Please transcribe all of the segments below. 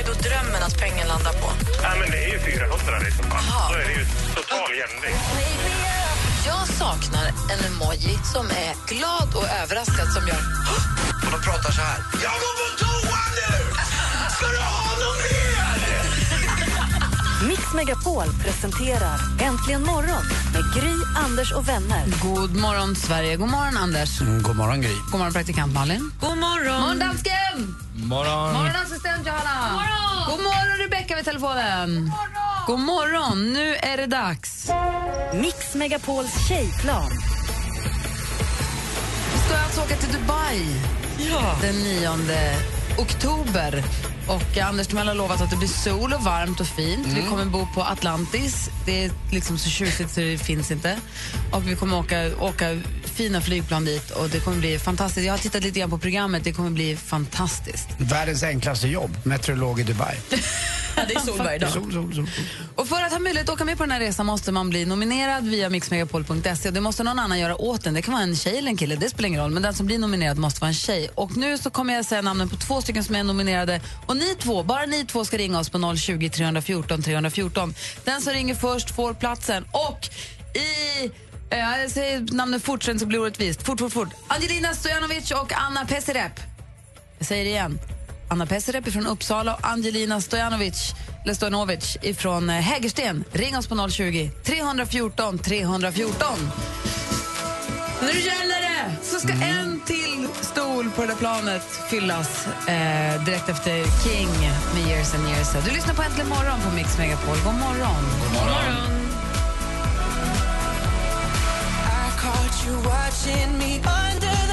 vad är då drömmen att pengen landar på? Ja, men det är ju 400 liksom. Då är det ju total jämvikt. Jag saknar en emoji som är glad och överraskad som gör... Och de pratar så här. Jag går på toa nu! Ska du ha något mer? Mix Megapol presenterar Äntligen morgon med Gry, Anders och vänner. God morgon, Sverige. God morgon, Anders. Mm, god morgon, Gry. God morgon, praktikant Malin. God morgon! morgon, dansken! Morgon. morgon, assistent Johanna. morgon. God morgon, Rebecka vid telefonen. God morgon. Nu är det dags. Mix Megapols tjejplan. Vi ska alltså åka till Dubai den 9 oktober. Och Anders Timell har lovat att det blir sol och varmt och fint. Vi kommer bo på Atlantis. Det är liksom så tjusigt så det finns inte. Och vi kommer åka, åka fina flygplan dit och det kommer bli fantastiskt. Jag har tittat lite grann på programmet. Det kommer bli fantastiskt. Världens enklaste jobb, meteorolog i Dubai. det är sol varje dag. Sol, sol, sol. Och för att ha möjlighet att åka med på den här resan måste man bli nominerad via mixmegapol.se det måste någon annan göra åt den. Det kan vara en tjej eller en kille, det spelar ingen roll. Men den som blir nominerad måste vara en tjej. Och nu så kommer jag säga namnen på två stycken som är nominerade. Och ni två, bara ni två ska ringa oss på 020 314 314. Den som ringer först får platsen. Och i eh, jag säger namnen fort så blir det orättvist. Fort, fort, fort. Angelina Stojanovic och Anna Pesirep. Jag säger det igen. Anna Pesirep från Uppsala och Angelina Stojanovic, eller Stojanovic från Hägersten. Ring oss på 020 314 314. Nu gäller det! Så ska en till stol på det där planet fyllas eh, direkt efter King med Years and Years. Du lyssnar på Äntligen morgon på Mix Megapol. God morgon. God morgon. Du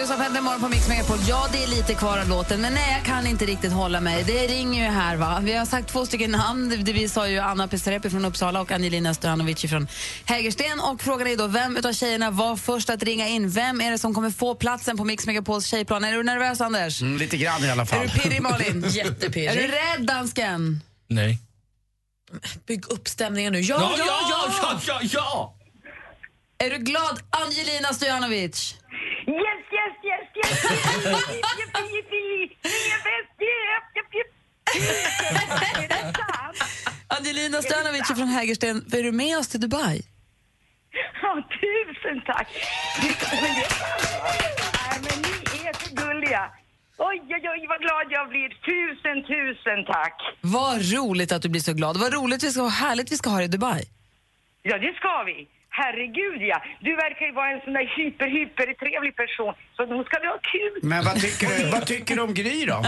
lyssnar på Äntligen morgon på Mix Megapol. Ja, det är lite kvar av låten, men nej, jag kan inte riktigt hålla mig. Det ringer ju här. va. Vi har sagt två stycken namn. Det Vi sa ju Anna Pesarepi från Uppsala och Angelina Stojanovic från Hägersten. Och frågan är då, vem av tjejerna var först att ringa in? Vem är det som kommer få platsen på Mix Megapols tjejplan? Är du nervös, Anders? Mm, lite grann i alla Är fall. du pirrig, Malin? Jättepirrig. Är du rädd, dansken? Nej. Bygg upp stämningen nu. Ja, ja, ja! ja, ja, ja! Är du glad, Angelina Stojanovic? Yes, Angelina Stojanovic från Hägersten, är du med oss till Dubai? Ja, tusen tack. Men det. Nej, men ni är så gulliga. Oj, oj, oj, vad glad jag blir. Tusen, tusen tack. Vad roligt att du blir så glad. Vad roligt vi ska ha, härligt vi ska ha det i Dubai. Ja, det ska vi. Herregud, ja. Du verkar ju vara en sån där hyper, hyper trevlig person. Så nu ska vi ha kul. Men vad tycker du, vad tycker du om Gry då?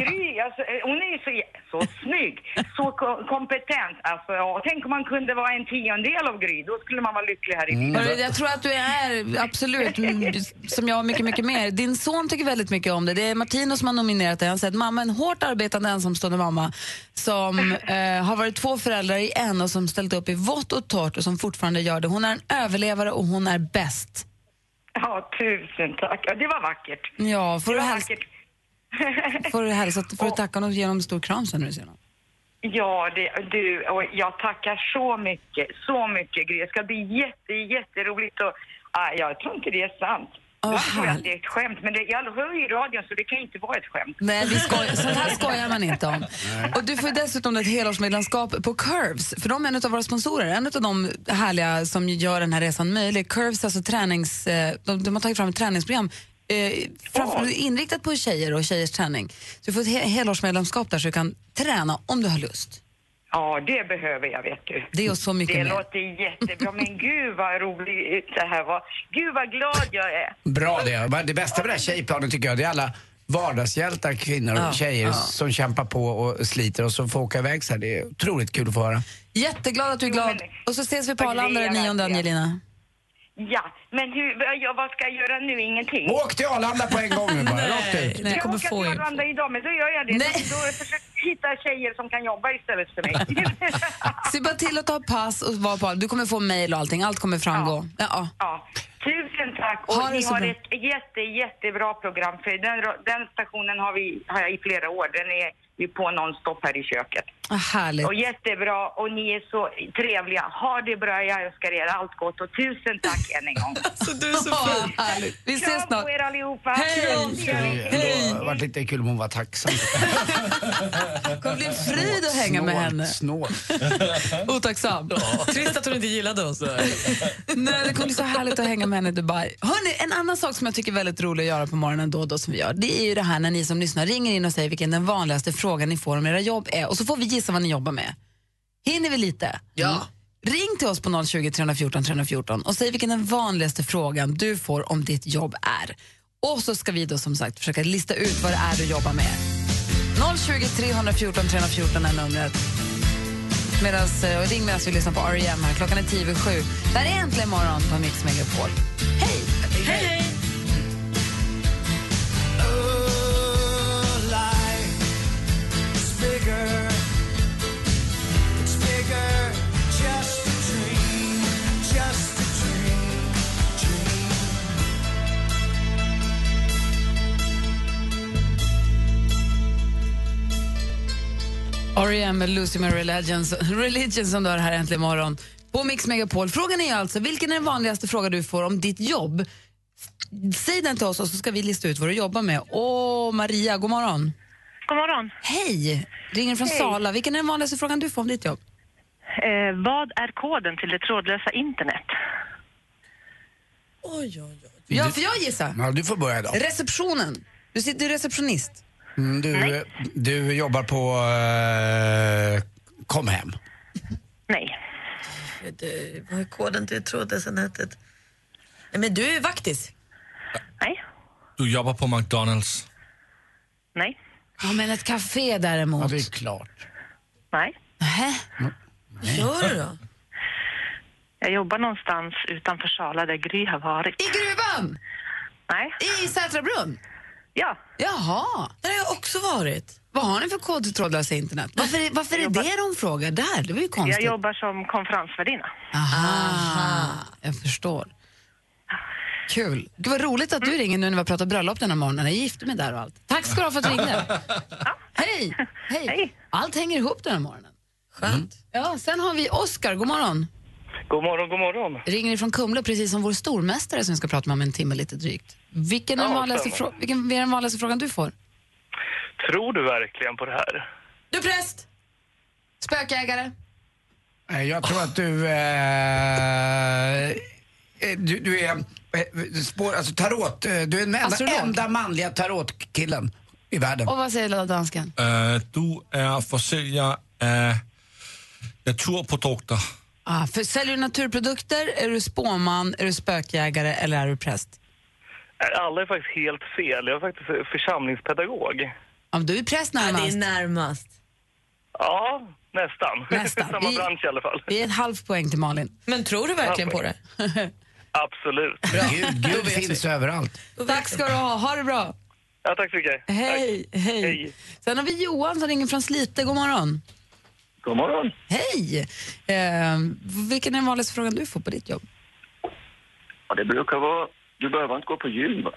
Gry, alltså, eh, hon är ju så, så snygg, så ko- kompetent. Alltså, ja, tänk om man kunde vara en tiondel av Gry, då skulle man vara lycklig här i livet. Hörru, Jag tror att du är absolut, mm, som jag, mycket, mycket mer. Din son tycker väldigt mycket om det. Det är Martino som har nominerat dig. Han säger att mamma är en hårt arbetande ensamstående mamma som eh, har varit två föräldrar i en och som ställt upp i vått och torrt och som fortfarande gör det. Hon är en överlevare och hon är bäst. Ja, tusen tack. Ja, det var vackert. Ja, får Det du, var hälsa, vackert. Får du, hälsa, får du tacka honom och ge honom en stor kram sen när du ser honom. Ja, det, du, och jag tackar så mycket, så mycket Gry. Det ska bli jätte, jätteroligt och ah, jag tror inte det är sant. Åh, jag tror att det är ett skämt, men det, jag hör ju i radion så det kan inte vara ett skämt. Nej, vi skoj, sånt här skojar man inte om. Och du får dessutom ett helårsmedlemskap på Curves, för de är en av våra sponsorer. En av de härliga som gör den här resan möjlig. Curves, alltså tränings, eh, de, de har tagit fram ett träningsprogram eh, framför, inriktat på tjejer och tjejers träning. Så du får ett he helårsmedlemskap där så du kan träna om du har lust. Ja, det behöver jag, vet du. Det och så mycket Det mer. låter jättebra, men gud vad roligt det här var. Gud vad glad jag är. Bra det. Men Det bästa med det här tjejplanet tycker jag, det är alla vardagshjältar, kvinnor och Ja, tjejer ja. som kämpar på och sliter och så får åka iväg så här. Det är otroligt kul att få höra. Jätteglad att du är Jo, glad. men- Och så ses vi på är Arlanda den jag 9 verkligen. Angelina. Ja, men hur, ja, vad ska jag göra nu? Ingenting? Åk till Arlanda på en gång nu bara, rakt ut. Nej. jag kommer åker få till. Arlanda idag, men då gör jag det. Nej. Då, då försöker jag hitta tjejer som kan jobba istället för mig. Se bara till att ta pass och vara på Du kommer få mejl och allting. Allt kommer framgå. Ja. Ja. ja. Tusen tack. Och Ha ni har bra. ett jätte, jättebra program. För den, den stationen har, vi, har jag i flera år. Den är ju på nonstop här i köket. Ah, härligt. Och jättebra och ni är så trevliga. Ha det bra, jag önskar er allt gott och tusen tack än en gång. Så du är så Ah, fin. härligt. Vi ses Kram snart. på er allihopa. Hej! Kram till er. Det varit lite kul om hon var tacksam. Det kommer bli en fröjd att hänga med henne. Snålt. Otacksam. Trist att hon inte gillade oss. Nej, det kommer bli så härligt att hänga med henne i Dubai. Hörrni, en annan sak som jag tycker är väldigt rolig att göra på morgonen då och då som vi gör, det är ju det här när ni som lyssnar ringer in och säger vilken den vanligaste frågan ni får om era jobb är och så får vi gissa vad ni jobbar med. Hinner vi lite? Ja. Ring till oss på 020 314 314 och säg vilken den vanligaste frågan du får om ditt jobb är. Och så ska vi då som sagt försöka lista ut vad det är du jobbar med. 020 314 314 är numret. Medans, eh, och ring medan vi lyssnar på R.E.M. här. Klockan är tio över sju. Det här är Äntligen morgon på Mix Megapol. Hej! Hej! R.E.M. med Lucy med Religions, Religion som du har här äntligen imorgon på Mix Megapol. Frågan är alltså, vilken är den vanligaste frågan du får om ditt jobb? Säg den till oss och så ska vi lista ut vad du jobbar med. Åh, Maria, god morgon. God morgon. Hej! Ringer från Hej. Sala. Vilken är den vanligaste frågan du får om ditt jobb? Eh, vad är koden till det trådlösa internet? Oj, oj, oj. Ja, för jag gissar. Ja, du får börja då. Receptionen. Du sitter du är receptionist. Mm, du, du jobbar på uh, Kom hem. Nej. Du, vad är koden till det trådlösa nätet? Nej, men du är vaktis. Nej. Du jobbar på McDonalds. Nej. Ja, men ett café Ja, däremot. det är klart. Nej. Nähä. Vad gör du då? Jag jobbar någonstans utanför Sala där Gry har varit. I gruvan! Nej. I Sätrabrunn? Ja. Jaha. Där har jag också varit. Vad har ni för kod till trådlösa internet? Varför, är- varför är jobbar- det de frågar där? Det var ju konstigt. Jag jobbar som konferensvärdinna. Aha, jag förstår. Kul. Gud vad roligt att du ringer nu när vi har pratat bröllop den här morgonen. Jag gifte mig där och allt. Tack ska du ha för att du ringde. Hej. Hej! Allt hänger ihop den här morgonen. Skönt. Ja, sen har vi Oskar. God morgon. God morgon, god morgon. Ringer ifrån Kumla precis som vår stormästare som vi ska prata med om en timme lite drygt. Vilken är den Ja, vanligaste, stämmer. frå- vilken är den vanligaste frågan du får? Tror du verkligen på det här? Du är präst. Spökägare. Eh, Jag tror att du... eh, eh, du, du är... eh, Spår, alltså tarot. eh, Du är den enda, Astrolog. enda manliga tarotkillen i världen. Och vad säger lilla dansken? Uh, du är försäljare av naturprodukter. Ah, för säljer du naturprodukter, är du spåman, är du spökjägare eller är du präst? Alla är faktiskt helt fel. Jag är faktiskt församlingspedagog. Ja, du är präst Ja, det närmast. är närmast. Ja, nästan. Nästan. Samma Vi- bransch i alla fall. Vi är ett halvt poäng till Malin. Men tror du verkligen på det? Absolut. Gud, Gud finns överallt. Tack ska du ha, ha det bra. Ja, tack så mycket. Hej, hej. Hej. Sen har vi Johan som ringer från Slite. God morgon. God morgon. Hej! Eh, vilken är den vanligaste frågan du får på ditt jobb? Ja, det brukar vara... Du behöver inte gå på gym, va?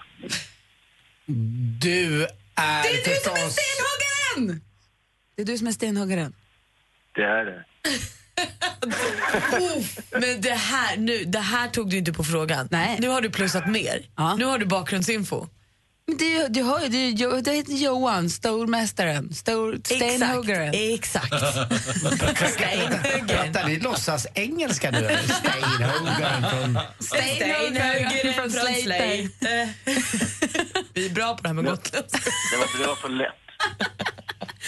Du är Det är du som är stenhuggaren! Det är du som är stenhuggaren. Det är det. Men det här, nu, det här tog du inte på frågan. Nej. Nu har du plussat mer. Ja. Nu har du bakgrundsinfo. Men det, du hör ju, det, det heter Johan, stormästaren, stor, stenhuggaren. Exakt. Stenhuggaren. Vänta, ni låtsas engelska nu eller? Steinhuggaren från... Stenhuggaren från Slite. Vi är bra på det här med gotländska. Det var, det var för lätt.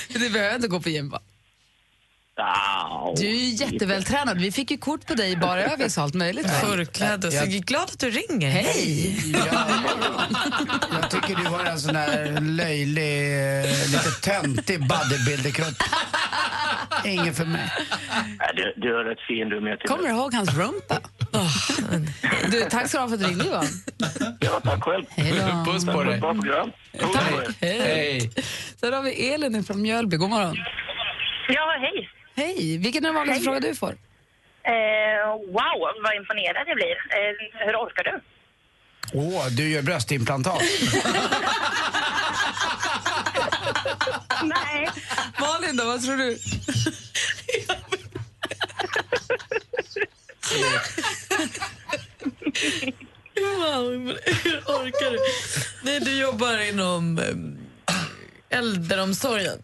Du behöver inte gå på gym va? Ja, Du är ju jättevältränad. Vi fick ju kort på dig i bara och allt möjligt. Förklädd. Jag är glad att du ringer. Hej! Ja, jag tycker du har en sån där löjlig, eh, lite töntig bodybuilderkropp. Ingen för mig. du, du är rätt fin du med till Kommer du ihåg hans rumpa? Du, tack så du ha för att du ringde, Johan. Ja, tack själv. Hej då. Puss på dig. Tack. Hej. Hej. Sen har vi Elin från Mjölby. God morgon. Ja, hej. Hej. Vilken är den vanligaste fråga du får? Eh, wow, vad imponerad jag blir. Eh, hur orkar du? Åh, du gör bröstimplantat. Nej. Malin då, vad tror du? Wow, hur orkar du? Nej, du jobbar inom eh, äldreomsorgen.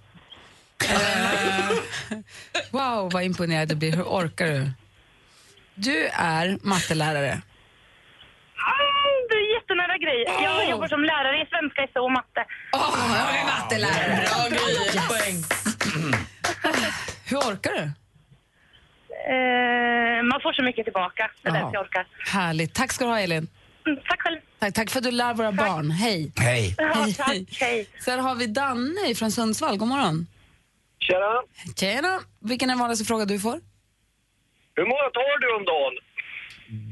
Wow, vad imponerad du blir. Hur orkar du? Du är mattelärare. Mm, du är jättenära Gry. Jag jobbar som lärare i svenska, SO och matte. Åh, jag är mattelärare. Bra Gry, poäng. Hur orkar du? Eh, man får så mycket tillbaka. Det är därför jag orkar. Härligt. Tack ska du ha, Elin. Mm, tack själv. Tack, tack för att du lär våra barn. Hej. Hej. Ja, Hej, tack. Hej. Sen har vi Danne från Sundsvall. God morgon. Tjena. Tjena. Vilken är den vanligaste fråga du får? Hur många tar du om dagen?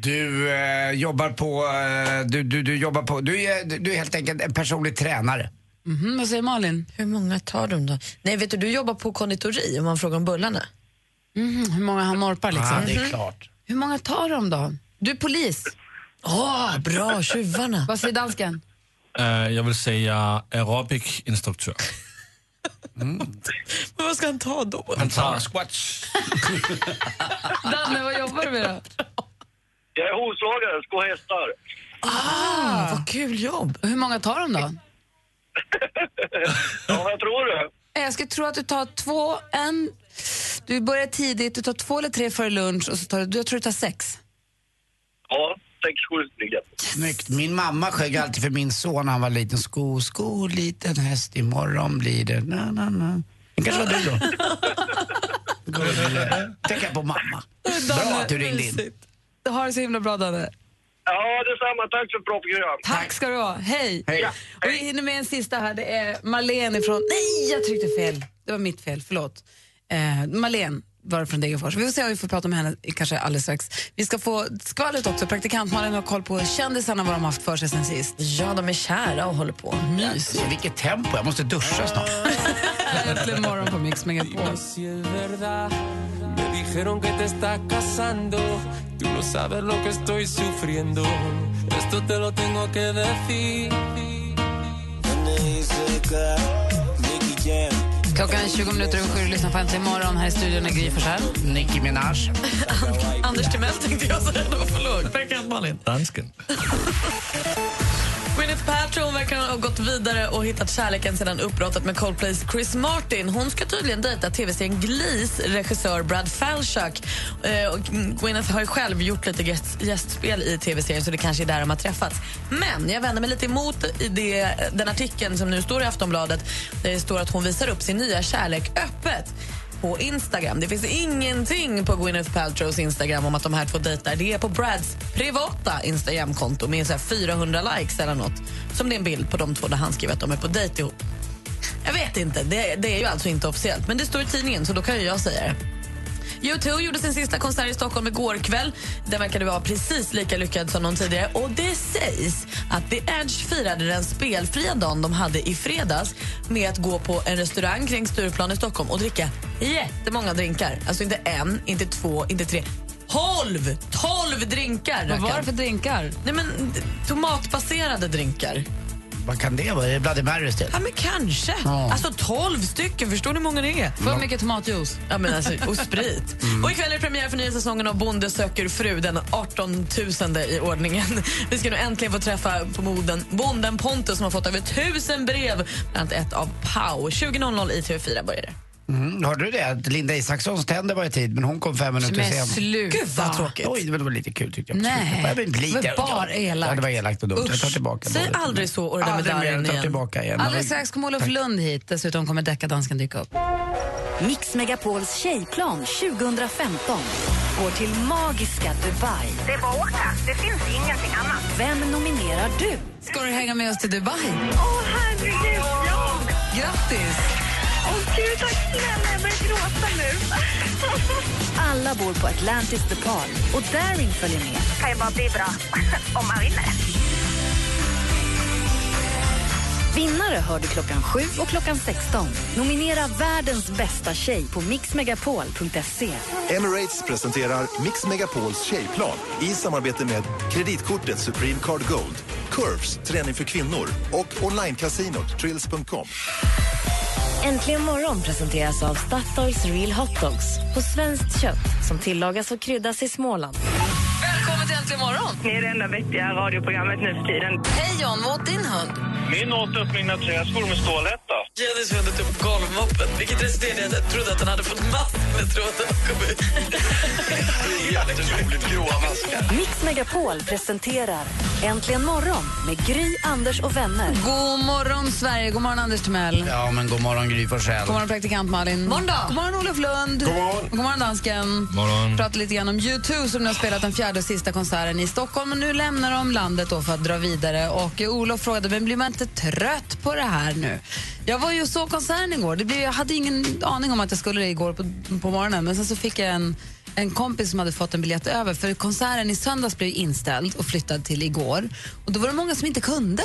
Du eh, jobbar på, eh, du, du, du jobbar på, du är, du är helt enkelt en personlig tränare. Mhm, vad säger Malin? Hur många tar de då? Nej, vet du, du jobbar på konditori om man frågar om bullarna. Mhm, hur många han norpar liksom? Ja, det är klart. Hur många tar du om dagen? Du är polis. Åh, bra, tjuvarna. Vad säger dansken? Uh, jag vill säga aerobic-instruktör. Men vad ska han ta då? Han tar squats. Danne, vad jobbar du med då? Jag är hovslagare, skå hästar. Ah, vad kul jobb. Hur många tar de då? Ja, vad tror du? Jag skulle tro att du tar två, en... Du börjar tidigt, du tar två eller tre före lunch och så tar du, jag tror du tar sex. Ja, sex, sju stycken. Snyggt. Min mamma sjöng alltid för min son när han var liten. Sko, sko, liten häst, imorgon blir det na, na, na. Det kanske var du då? Jag på mamma. Bra att du ringde in. Du har det så himla bra, Danne. Ja, detsamma. Tack för ett bra program. Tack ska du ha. Hej. Hej. Och vi hinner med en sista här. Det är Malene från... Nej, jag tryckte fel. Det var mitt fel. Förlåt. Eh, Malene var från Degerfors. Vi får se om vi får prata med henne kanske alldeles strax. Vi ska få skvallret också. Praktikant Malin har koll på kändisarna, vad de har haft för sig sen sist. Ja, de är kära och håller på. Mys. Vilket tempo, jag måste duscha snart. Äntligen morgon på Mix Megapol. Klockan är 20 minuter över sju och lyssnar på Äntligen morgon. Här i studion är Gry Forssell. Nicki Minaj. Anders Timell tänkte jag säga förlåt. Praktikant Malin. Dansken. Gwyneth Paltrow verkar ha gått vidare och hittat kärleken sedan uppbrottet med Coldplays Chris Martin. Hon ska tydligen dejta tv-serien Glees regissör Brad Falchuk. Eh, och Gwyneth har ju själv gjort lite gäst, gästspel i tv-serien så det kanske är där de har träffats. Men jag vänder mig lite emot i det, den artikeln som nu står i Aftonbladet. Där det står att hon visar upp sin nya kärlek öppet på Instagram. Det finns ingenting på Gwyneth Paltrows Instagram om att de här två dejtar. Det är på Brads privata Instagramkonto med så här 400 likes eller nåt. Som det är en bild på de två där han skriver att de är på dejt ihop. Jag vet inte, det, det är ju alltså inte officiellt. Men det står i tidningen så då kan ju jag säga det. U2 gjorde sin sista konsert i Stockholm igår kväll. Den verkade vara precis lika lyckad som någon tidigare. Och det sägs att The Edge firade den spelfria dagen de hade i fredags med att gå på en restaurang kring Stureplan i Stockholm och dricka jättemånga drinkar. Alltså inte en, inte två, inte tre. 12! 12 drinkar! Vad var det för drinkar? Nej, men, tomatbaserade drinkar. Vad kan det vara? Är det Bloody Marys till? Ja, men kanske. Ja. Alltså 12 stycken, förstår ni hur många det är? För mycket tomatjuice. Ja, men alltså, och sprit. Och ikväll är det premiär för nya säsongen av Bonde söker fru, den 18 000 i ordningen. Vi ska nu äntligen få träffa på moden bonden Pontus som har fått över tusen brev, bland annat ett av Pau. 20.00 i TV4 börjar det. Mm, hörde du det? Att Linda Isakssons tänder var i tid men hon kom fem minuter Men sen. sluta. Gud, vad tråkigt. Oj, det var lite kul tyckte jag. Nej, Ja, men lite. det var bara elakt. Ja, det var elakt och dumt. Jag tar tillbaka Säg både. aldrig så och det där Aldrig mer, medaljen jag tar igen. tillbaka igen. Alldeles strax kommer Olof Lund hit. Dessutom kommer deckardansken dyka upp. Mix Megapols tjejplan 2015 går till magiska Dubai. Det är bara åka. Det finns ingenting annat. Vem nominerar du? Ska du hänga med oss till Dubai? Åh, herregud, ja! Grattis! Tack snälla. Jag börjar gråta nu. Alla bor på Atlantis The Park och Daring följer med. kan ju bara bli bra om man vinner. Vinnare hör du klockan 7 och klockan 16. Nominera världens bästa tjej på mixmegapol.se. Emirates presenterar Mix Megapols tjejplan i samarbete med kreditkortet Supreme Card Gold, Curves, träning för kvinnor och onlinecasinot Trills.com. Äntligen morgon presenteras av Statoils Real Hot Dogs på svenskt kött som tillagas och kryddas i Småland. Välkommen till Äntligen morgon! Ni är det enda vettiga radioprogrammet nu för tiden. Hej John, vad åt din hund? Min åt upp mina träskor med stålhätta. Jennys hund tog upp golvmoppen, vilket resulterade i att jag trodde att han hade fått mask när tråden kom ut. Jätteroligt gråa maskar. Mix Megapol presenterar Äntligen morgon med Gry, Anders och vänner. God morgon Sverige, god morgon Anders Timell. Ja, men god morgon Gry Forssell. God morgon praktikant Malin. Morgon. God morgon Olof Lund. God morgon. God morgon dansken. Morgon. Prata lite grann om U2 som nu har spelat den fjärde och sista konserten i Stockholm och nu lämnar de landet då för att dra vidare. Och Olof frågade, men blir man inte trött på det här nu? Jag var ju och såg konserten igår. Det blev, jag hade ingen aning om att jag skulle det igår på, på morgonen men sen så fick jag en en kompis som hade fått en biljett över för konserten i söndags blev inställd och flyttad till igår. Och då var det många som inte kunde.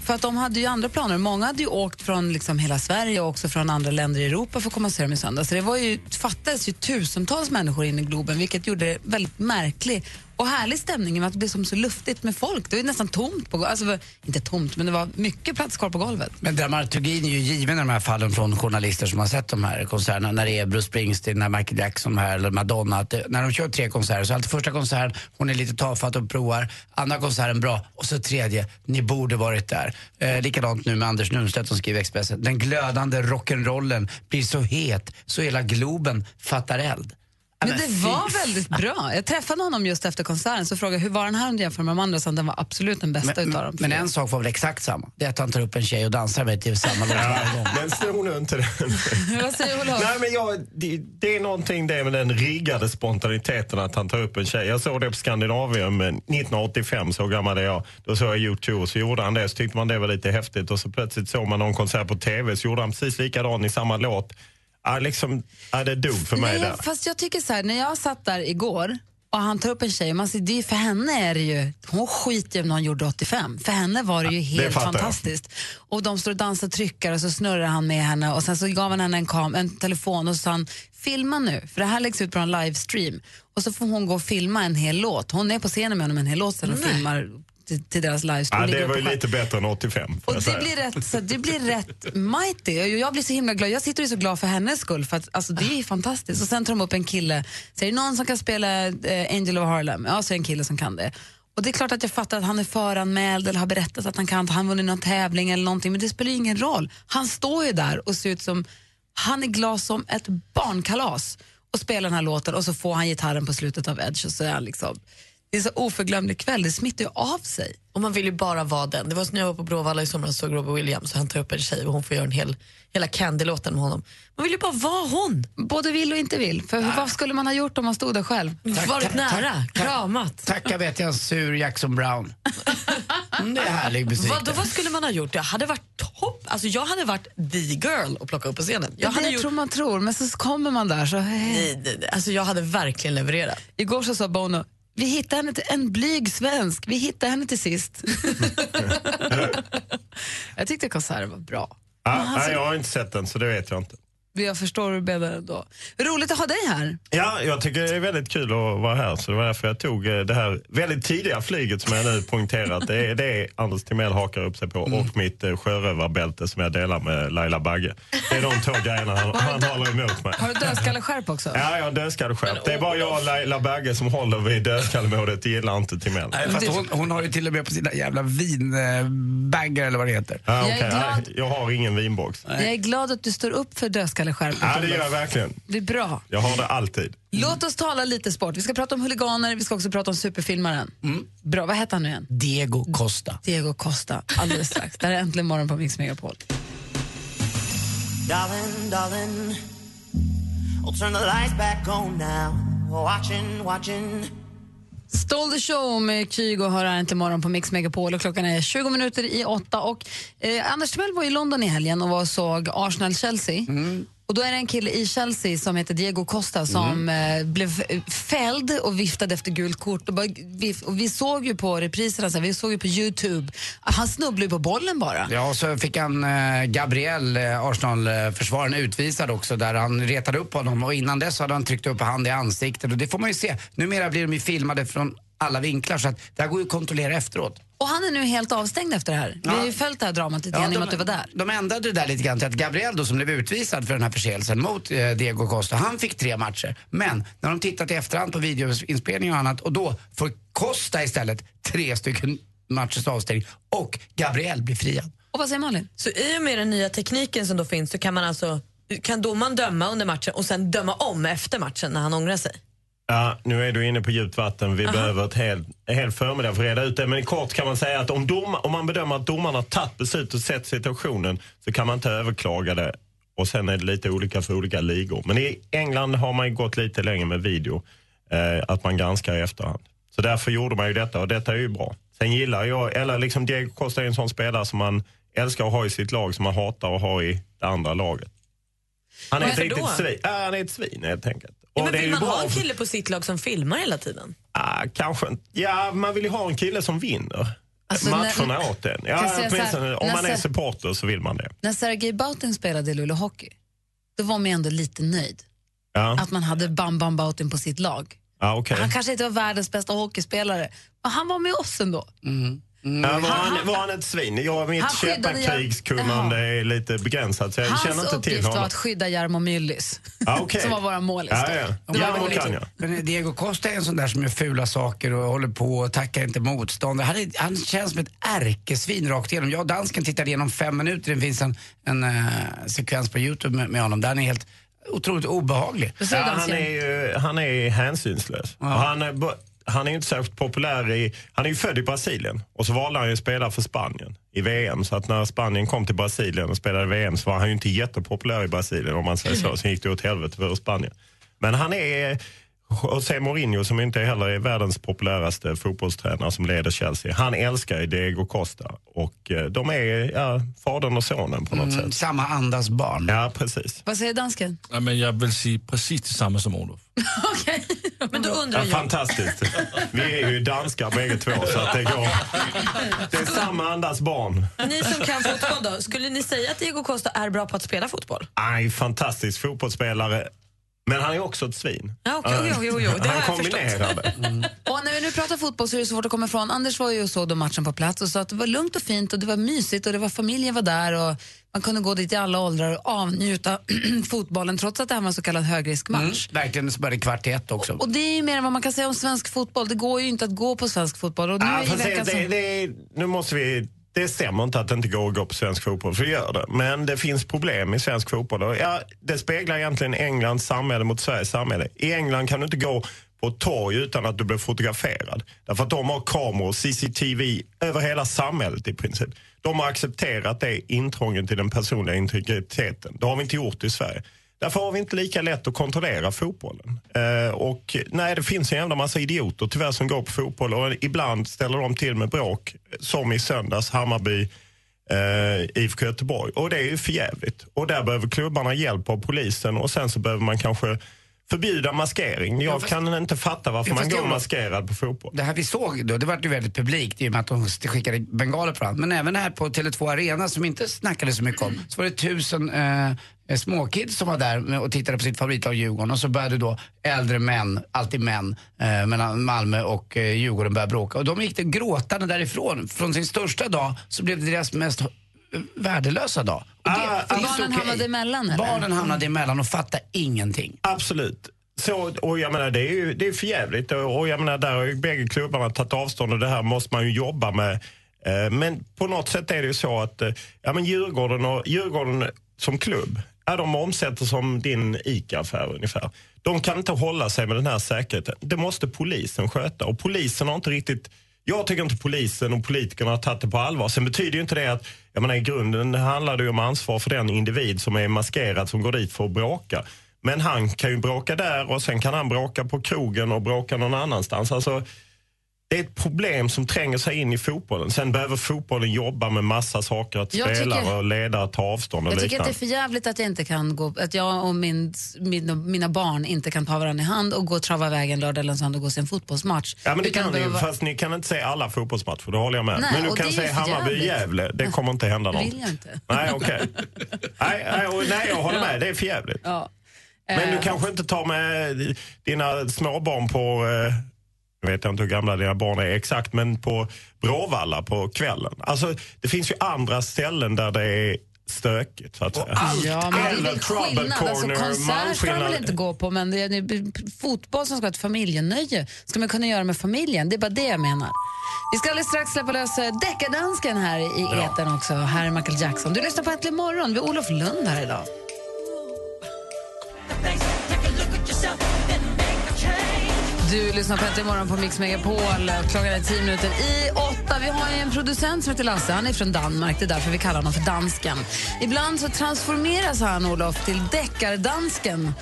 För att de hade ju andra planer. Många hade ju åkt från liksom hela Sverige och också från andra länder i Europa för att komma och se dem i söndags. Så det var ju, fattades ju tusentals människor in i Globen vilket gjorde det väldigt märklig och härlig stämning med att det blev som så luftigt med folk. Det var nästan tomt på golvet. Alltså, inte tomt, men det var mycket plats kvar på golvet. Men dramaturgin är ju given i de här fallen från journalister som har sett de här konserterna. När det är Bruce Springsteen, när Michael Jackson här, eller Madonna. Att det, när de kör tre konserter så är alltid första konserten, hon är lite tafatt och provar. Andra konserten bra. Och så tredje, ni borde varit där. Eh, likadant nu med Anders Nunstedt som skriver i Expressen. Den glödande rock'n'rollen blir så het så hela Globen fattar eld. Men det var väldigt bra. Jag träffade honom just efter konserten så frågade hur var den här om du jämför med de andra? Så den var absolut den bästa men, utav dem. men en sak var väl exakt samma. Det är att han tar upp en tjej och dansar med till samma låt varje gång. Men sno nu inte den. Vad säger Olof? Nej, men jag, det, det är någonting det med den riggade spontaniteten att han tar upp en tjej. Jag såg det på Skandinavium eh, 1985, så gammal är jag. Då såg jag U2 och så gjorde han det, så tyckte man det var lite häftigt. Och så plötsligt såg man någon konsert på TV så gjorde han precis likadan i samma låt. Ja, liksom, ja, det dog för mig Nej, där. fast jag tycker så här, när jag satt där igår och han tar upp en tjej, man ser, det är, för henne är det ju, hon skiter ju om någon gjorde 85. För henne var det ju det helt jag. fantastiskt. Och de står och dansar och tryckar och så snurrar han med henne och sen så gav han henne en, kam, en telefon och så sa han, filma nu, för det här läggs ut på en livestream. Och så får hon gå och filma en hel låt. Hon är på scenen med honom en hel låt sen och filmar till, till deras livestream. Ja, det var ju lite bättre än 85. får Och det blir, rätt, så det blir rätt mighty. Och Jag blir så himla glad. Jag sitter och är så glad för hennes skull. För att, alltså, det är fantastiskt. Och sen tar de upp en kille. Det någon som kan spela eh, Angel of Harlem? Ja, så är en kille som kan det. Och det är klart att jag fattar att han är föranmäld eller har berättat att han kan, han vunnit någon tävling eller någonting. Men det spelar ingen roll. Han står ju där och ser ut som, han är glad som ett barnkalas och spelar den här låten och så får han gitarren på slutet av Edge och så är han liksom, det är så oförglömlig kväll. Det smittar ju av sig. Och man vill ju bara vara den. Det var som när jag var på Bråvalla i somras och såg Robbie Williams och han tar upp en tjej och hon får göra en hel, hela Candy-låten med honom. Man vill ju bara vara hon. Både vill och inte vill. För vad skulle man ha gjort om man stod där själv? Varit nära, kramat. Tacka vet jag en sur Jackson Brown. Mm, det är härlig musik. Vad, då, vad skulle man ha gjort? Jag hade varit topp. Alltså, jag hade varit the girl och plocka upp på scenen. Jag Jag hade det gjort... tror man tror, men så kommer man där så... Nej, nej, nej. Alltså, jag hade verkligen levererat. Igår så sa Bono, vi hittade henne till, en blyg svensk, vi hittade henne till sist. jag tyckte konserten var bra. Alltså- nej, jag har inte sett den, så det vet jag inte. Jag förstår hur du menar ändå. Roligt att ha dig här. Ja, jag tycker det är väldigt kul att vara här. Så det var därför jag tog eh, det här väldigt tidiga flyget som jag nu poängterat. Det är det Anders Timell hakar upp sig på och mitt eh, sjörövarbälte som jag delar med Laila Bagge. Det är de två grejerna han, han håller emot mig. Har du dödskalleskärp också? Ja, jag har dödskalleskärp. Det är bara jag och Laila Bagge som håller vid dödskallemålet. Det gillar inte Timell. Nej, fast hon, hon har ju till och med på sina jävla vinbaggar eller vad det heter. Ja, Jag är okej. glad- jag har ingen vinbox. Jag är glad att du står upp för dödskalleskärpet. Ja, det gör jag verkligen. Det är bra. Jag har det alltid. Låt oss tala lite sport. Vi ska prata om huliganer, vi ska också prata om superfilmaren. Bra, vad heter han nu igen? Diego Costa. Diego Costa, alldeles strax. Det här är Äntligen morgon på Mix Megapol. Darling, darling, I'll turn the lights back on now. Watching, watching. Stole the show med Kygo hör här Äntligen morgon på Mix Megapol och klockan är 20 minuter i åtta. Och, eh, Anders Timell var i London i helgen och var och såg Arsenal-Chelsea. Och då är det en kille i Chelsea som heter Diego Costa som eh, blev eh, fälld och viftade efter gult kort. Och, bara, vi, och vi såg ju på repriserna, så vi såg ju på Youtube, han snubblade ju på bollen bara. Ja, och så fick han eh, Gabriel, eh, Arsenal-försvararen, utvisad också där han retade upp honom och innan dess hade han tryckt upp hand i ansiktet och det får man ju se. Numera blir de ju filmade från alla vinklar så att det här går ju att kontrollera efteråt. Och han är nu helt avstängd efter det här. Vi har ju följt det här dramat lite grann i och med att du var där. De ändrade det där lite grann till att Gabriel då, som blev utvisad för den här förseelsen mot eh, Diego Costa, han fick tre matcher. Men när de tittat i efterhand på videoinspelning och annat och då får Costa istället tre stycken matchers avstängning och Gabriel blir friad. Och vad säger Malin? Så i och med den nya tekniken som då finns så kan man alltså kan domaren döma under matchen och sen döma om efter matchen när han ångrar sig? Ja, nu är du inne på djupt vatten. Vi Aha. behöver ett helt, en hel förmiddag för att reda ut det. Men kort kan man säga att om, dom, om man bedömer att domaren har tagit beslut och sett situationen så kan man inte överklaga det. Och sen är det lite olika för olika ligor. Men i England har man ju gått lite längre med video. Eh, att man granskar i efterhand. Så därför gjorde man ju detta och detta är ju bra. Sen gillar jag, eller liksom Diego Costa är en sån spelare som man älskar att ha i sitt lag som man hatar att ha i det andra laget. Han är, ett riktigt svin, ja, han är ett svin helt enkelt. Ja, men det är vill ju man ha en kille på sitt lag som filmar hela tiden? Ah, kanske. Ja, man vill ju ha en kille som vinner Alltså, matcherna när- åt en. Ja, här, åtminstone, om man är supporter så vill man det. När Sergej Bautin spelade i Luleå Hockey, då var man ju ändå lite nöjd. Ja, Att man hade Bam Bam Bautin på sitt lag. ja okej. Han kanske inte var världens bästa hockeyspelare, men han var med oss ändå. Ja, var, han, var han ett svin? Jag, mitt käpparkrigskunnande är lite begränsat så jag känner Hans inte till uppgift var honom. att skydda Jarmo Myllys, Ja, okej. som var våra målis. Ja, då. ja. Jarmo kan jag. Men Diego Costa är en sån där som gör fula saker och håller på och tackar inte motståndare. Han, han känns som ett ärkesvin rakt igenom. Jag och dansken tittade igenom fem minuter. Det finns en, en eh, sekvens på Youtube med, med honom där han är helt otroligt obehaglig. Ja, han, är ju, han är hänsynslös. Och Han, är, bo- han är inte särskilt populär i... Han är ju född i Brasilien och så valde han ju att spela för Spanien i VM. Så att när Spanien kom till Brasilien och spelade VM så var han ju inte jättepopulär i Brasilien om man säger så. Sen gick det åt helvete för Spanien. Men han är... José Mourinho som inte heller är världens populäraste fotbollstränare som leder Chelsea. Han älskar ju Diego Costa och eh, de är ja, fadern och sonen på något Mm, sätt. samma andas barn. Ja, precis. Vad säger dansken? Ja, men jag vill säga precis detsamma som Olof. Men då undrar Ja, jag, fantastiskt. Vi är ju danskar bägge två så att det går. Det är samma andas barn. ni som kan fotboll då, skulle ni säga att Diego Costa är bra på att spela fotboll? Aj, fantastisk fotbollsspelare. Men han är också ett svin. Ja, okej, jo, jo, jo, det har han kombinerar det. Och när vi nu pratar fotboll så är det svårt att komma ifrån. Anders var ju och såg då matchen på plats och sa att det var lugnt och fint och det var mysigt och det var familjen var där och man kunde gå dit i alla åldrar och avnjuta fotbollen trots att det här var en så kallad högriskmatch. Mm, verkligen, så började kvart i ett också. Och det är ju mer än vad man kan säga om svensk fotboll. Det går ju inte att gå på svensk fotboll. Och nu Ja, i det, veckan det, det, nu måste vi... Det stämmer inte att det inte går att gå på svensk fotboll, för det gör det. Men det finns problem i svensk fotboll. Och ja, det speglar egentligen Englands samhälle mot Sveriges samhälle. I England kan du inte gå på ett torg utan att du blir fotograferad. Därför att de har kameror, CCTV, över hela samhället i princip. De har accepterat det intrånget i den personliga integriteten. Det har vi inte gjort i Sverige. Därför har vi inte lika lätt att kontrollera fotbollen. Eh, och nej, det finns en jävla massa idioter tyvärr som går på fotboll och ibland ställer de till med bråk. Som i söndags, Hammarby, eh, IFK Göteborg. Och det är ju förjävligt. Och där behöver klubbarna hjälp av polisen och sen så behöver man kanske förbjuda maskering. Jag kan inte fatta varför man fast går jag- maskerad på fotboll. Det här vi såg då, det var ju väldigt publikt i och med att de skickade bengaler på varandra. Men även här på Tele2 Arena som inte snackade så mycket om, så var det tusen eh, småkids som var där och tittade på sitt favoritlag Djurgården och så började då äldre män, alltid män, eh, mellan Malmö och eh, Djurgården börja bråka. Och de gick det gråtande därifrån. Från sin största dag så blev det deras mest eh, värdelösa dag. Och det, Ah, barnen okej. hamnade emellan eller? Barnen hamnade emellan och fattade ingenting. Absolut. Så, och jag menar, det är ju det är för jävligt. Och, och jag menar, där har ju bägge klubbarna tagit avstånd och det här måste man ju jobba med. Eh, men på något sätt är det ju så att eh, ja, men Djurgården, och, Djurgården som klubb, ja, de omsätter som din ICA-affär ungefär. De kan inte hålla sig med den här säkerheten. Det måste polisen sköta. Och polisen har inte riktigt jag tycker inte polisen och politikerna har tagit det på allvar. Sen betyder ju inte det att, jag menar i grunden handlar det ju om ansvar för den individ som är maskerad som går dit för att bråka. Men han kan ju bråka där och sen kan han bråka på krogen och bråka någon annanstans. Alltså, det är ett problem som tränger sig in i fotbollen. Sen behöver fotbollen jobba med massa saker, att Jag spelare tycker- och ledare tar avstånd och Jag tycker att det är för jävligt att jag, inte kan gå, att jag och min, min, mina barn inte kan ta varandra i hand och gå och trava iväg en lördag eller söndag och gå och se en fotbollsmatch. Ja, men det kan ni, behöva- fast ni kan inte se alla fotbollsmatcher, det håller jag med. Nej, men du kan det se. Hammarby-Gävle, det kommer inte hända Det något. vill jag inte. Nej, okej. nej, nej, och- nej, jag håller med, det är för jävligt. Ja. Men du Eh, kanske inte tar med dina småbarn på, jag vet inte hur gamla dina barn är exakt, men på Bråvalla på kvällen. Alltså, det finns ju andra ställen där det är stökigt, så att säga. Ja, men det är Eller väl skillnad. Alltså, konsert ska de väl inte gå på, men det är, fotboll som ska vara ett familjenöje ska man kunna göra med familjen. Det är bara det jag menar. Vi ska alldeles strax släppa lös eh, deckardansken här i etern också. Här är Michael Jackson. Du lyssnar på Äntligen morgon. Vi har Olof Lund här idag. Du lyssnar på Äntligen morgon på Mix Megapol. Klockan är tio minuter i åtta. Vi har en producent som heter Lasse. Han är från Danmark. Det är därför vi kallar honom för dansken. Ibland så transformeras han, Olof, till deckardansken.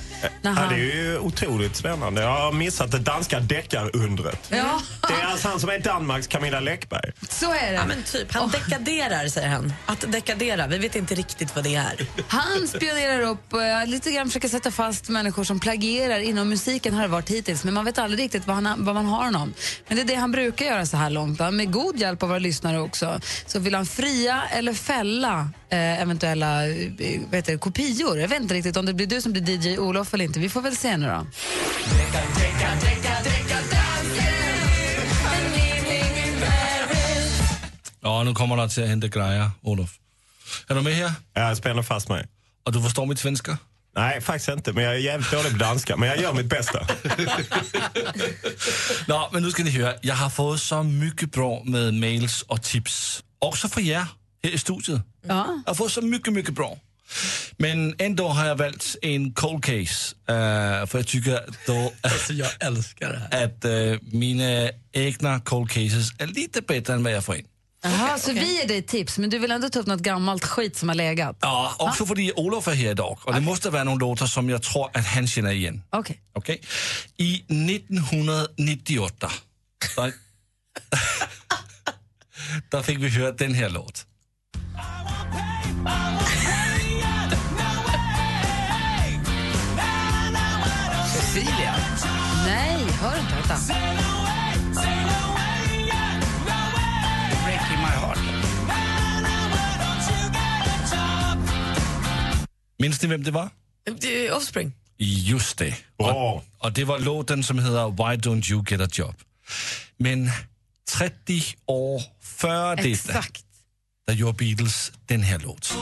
När Ja, han... det är ju otroligt spännande. Jag har missat det danska deckarundret. Ja. Det är alltså han som är Danmarks Camilla Läckberg. Så är det. Ja, men typ. Han dekaderar, säger han. Att dekadera, vi vet inte riktigt vad det är. Han spionerar upp och eh, lite grann försöker sätta fast människor som plagierar inom musiken har det varit hittills, men man vet aldrig riktigt vad, han, vad man har honom. Men det är det han brukar göra så här långt. va? Med god hjälp av våra lyssnare också. Så vill han fria eller fälla eh, eventuella eh, vad heter det, kopior. Jag vet inte riktigt om det blir du som blir DJ Olof eller inte. Vi får väl se nu då. Ja, nu kommer der til at hente grejer, Olof. Er du med her? Ja, jag spänner fast mig. Og du forstår mit svenska? Nej, faktiskt inte. Men jag är jävligt dålig på danska. Men jag gör mitt bästa. Nå, men nu ska ni høre. Jeg har fået så mycket bra med mails og tips. Også fra jer her i studiet. Ja. Jeg har fået så mycket, mycket bra. Men ändå har jag valt en cold case. Uh, för jag tycker då Alltså, jag älskar det här. att uh, mina egna cold cases är lite bättre än vad jag får in. Jaha, så vi ger dig tips, men du vill ändå ta upp något gammalt skit som har legat? Ja, också fordi Olof är här idag. Och det måste vara några låtar som jag tror att han känner igen. Okej. Okay? I 1998, der, der fik vi hørt den her låt. Cecilia. Nej, hör inte. Vänta. Minns ni, hvem det var? Det är Offspring. Just det. Och, och det var låten som heter Why Don't You Get A Job. Men 30 år före detta, där gjorde Beatles den här låt.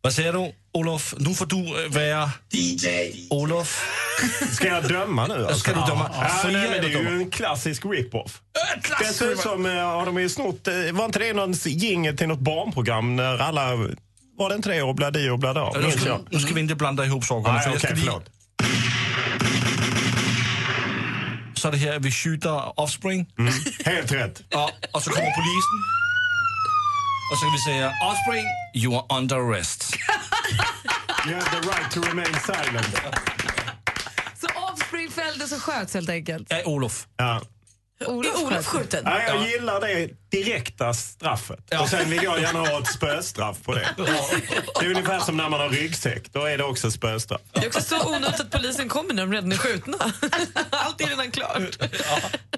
Vad säger du, Olof? Nu får du äh, vara DJ. Olof. Ska jag döma nu? Alltså? Ska du döma? Ja, Fria nej, men det är ju en klassisk rip-off. klassisk Det ser ut rip-off. som, eh, har de ju snott, eh, var inte det någon jingel till något barnprogram när alla, var det inte det Obladi Oblada? Nu ska, nu ska vi inte blanda ihop sakerna. Nej, okej, lige- förlåt. Så det här, vi skjuter Offspring. Helt rätt. Ja, och så kommer polisen. Och så kan vi säga, Offspring, you are under arrest. You have the right to remain silent. Så Offspring fälldes och sköts helt enkelt? Ja, Olof. Ja. Olof, Olof sköts. skjuten? Ja, jag gillar det direkta straffet. Och sen vill jag gärna ha ett spöstraff på det. Det är ungefär som när man har ryggsäck. Då är det också spöstraff. Det är också så onödigt att polisen kommer när de redan är skjutna. Allt är redan klart.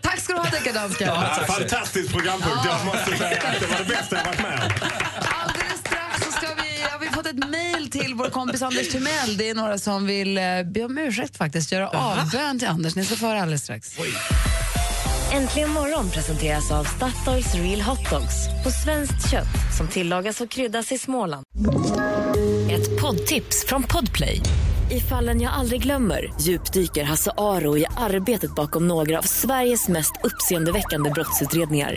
Tack ska du ha, deckardansken. Ja, fantastiskt programpunkt. Jag måste säga att det var det bästa jag varit med om. Mejl till vår kompis Anders Timell. Det är några som vill eh, be om ursäkt faktiskt, göra avbön till Anders. Ni ska få höra alldeles strax. Äntligen morgon presenteras av Statoils Real Hot Dogs på svenskt kött som tillagas och kryddas i Småland. Ett poddtips från Podplay. I fallen jag aldrig glömmer djupdyker Hasse Aro i arbetet bakom några av Sveriges mest uppseendeväckande brottsutredningar.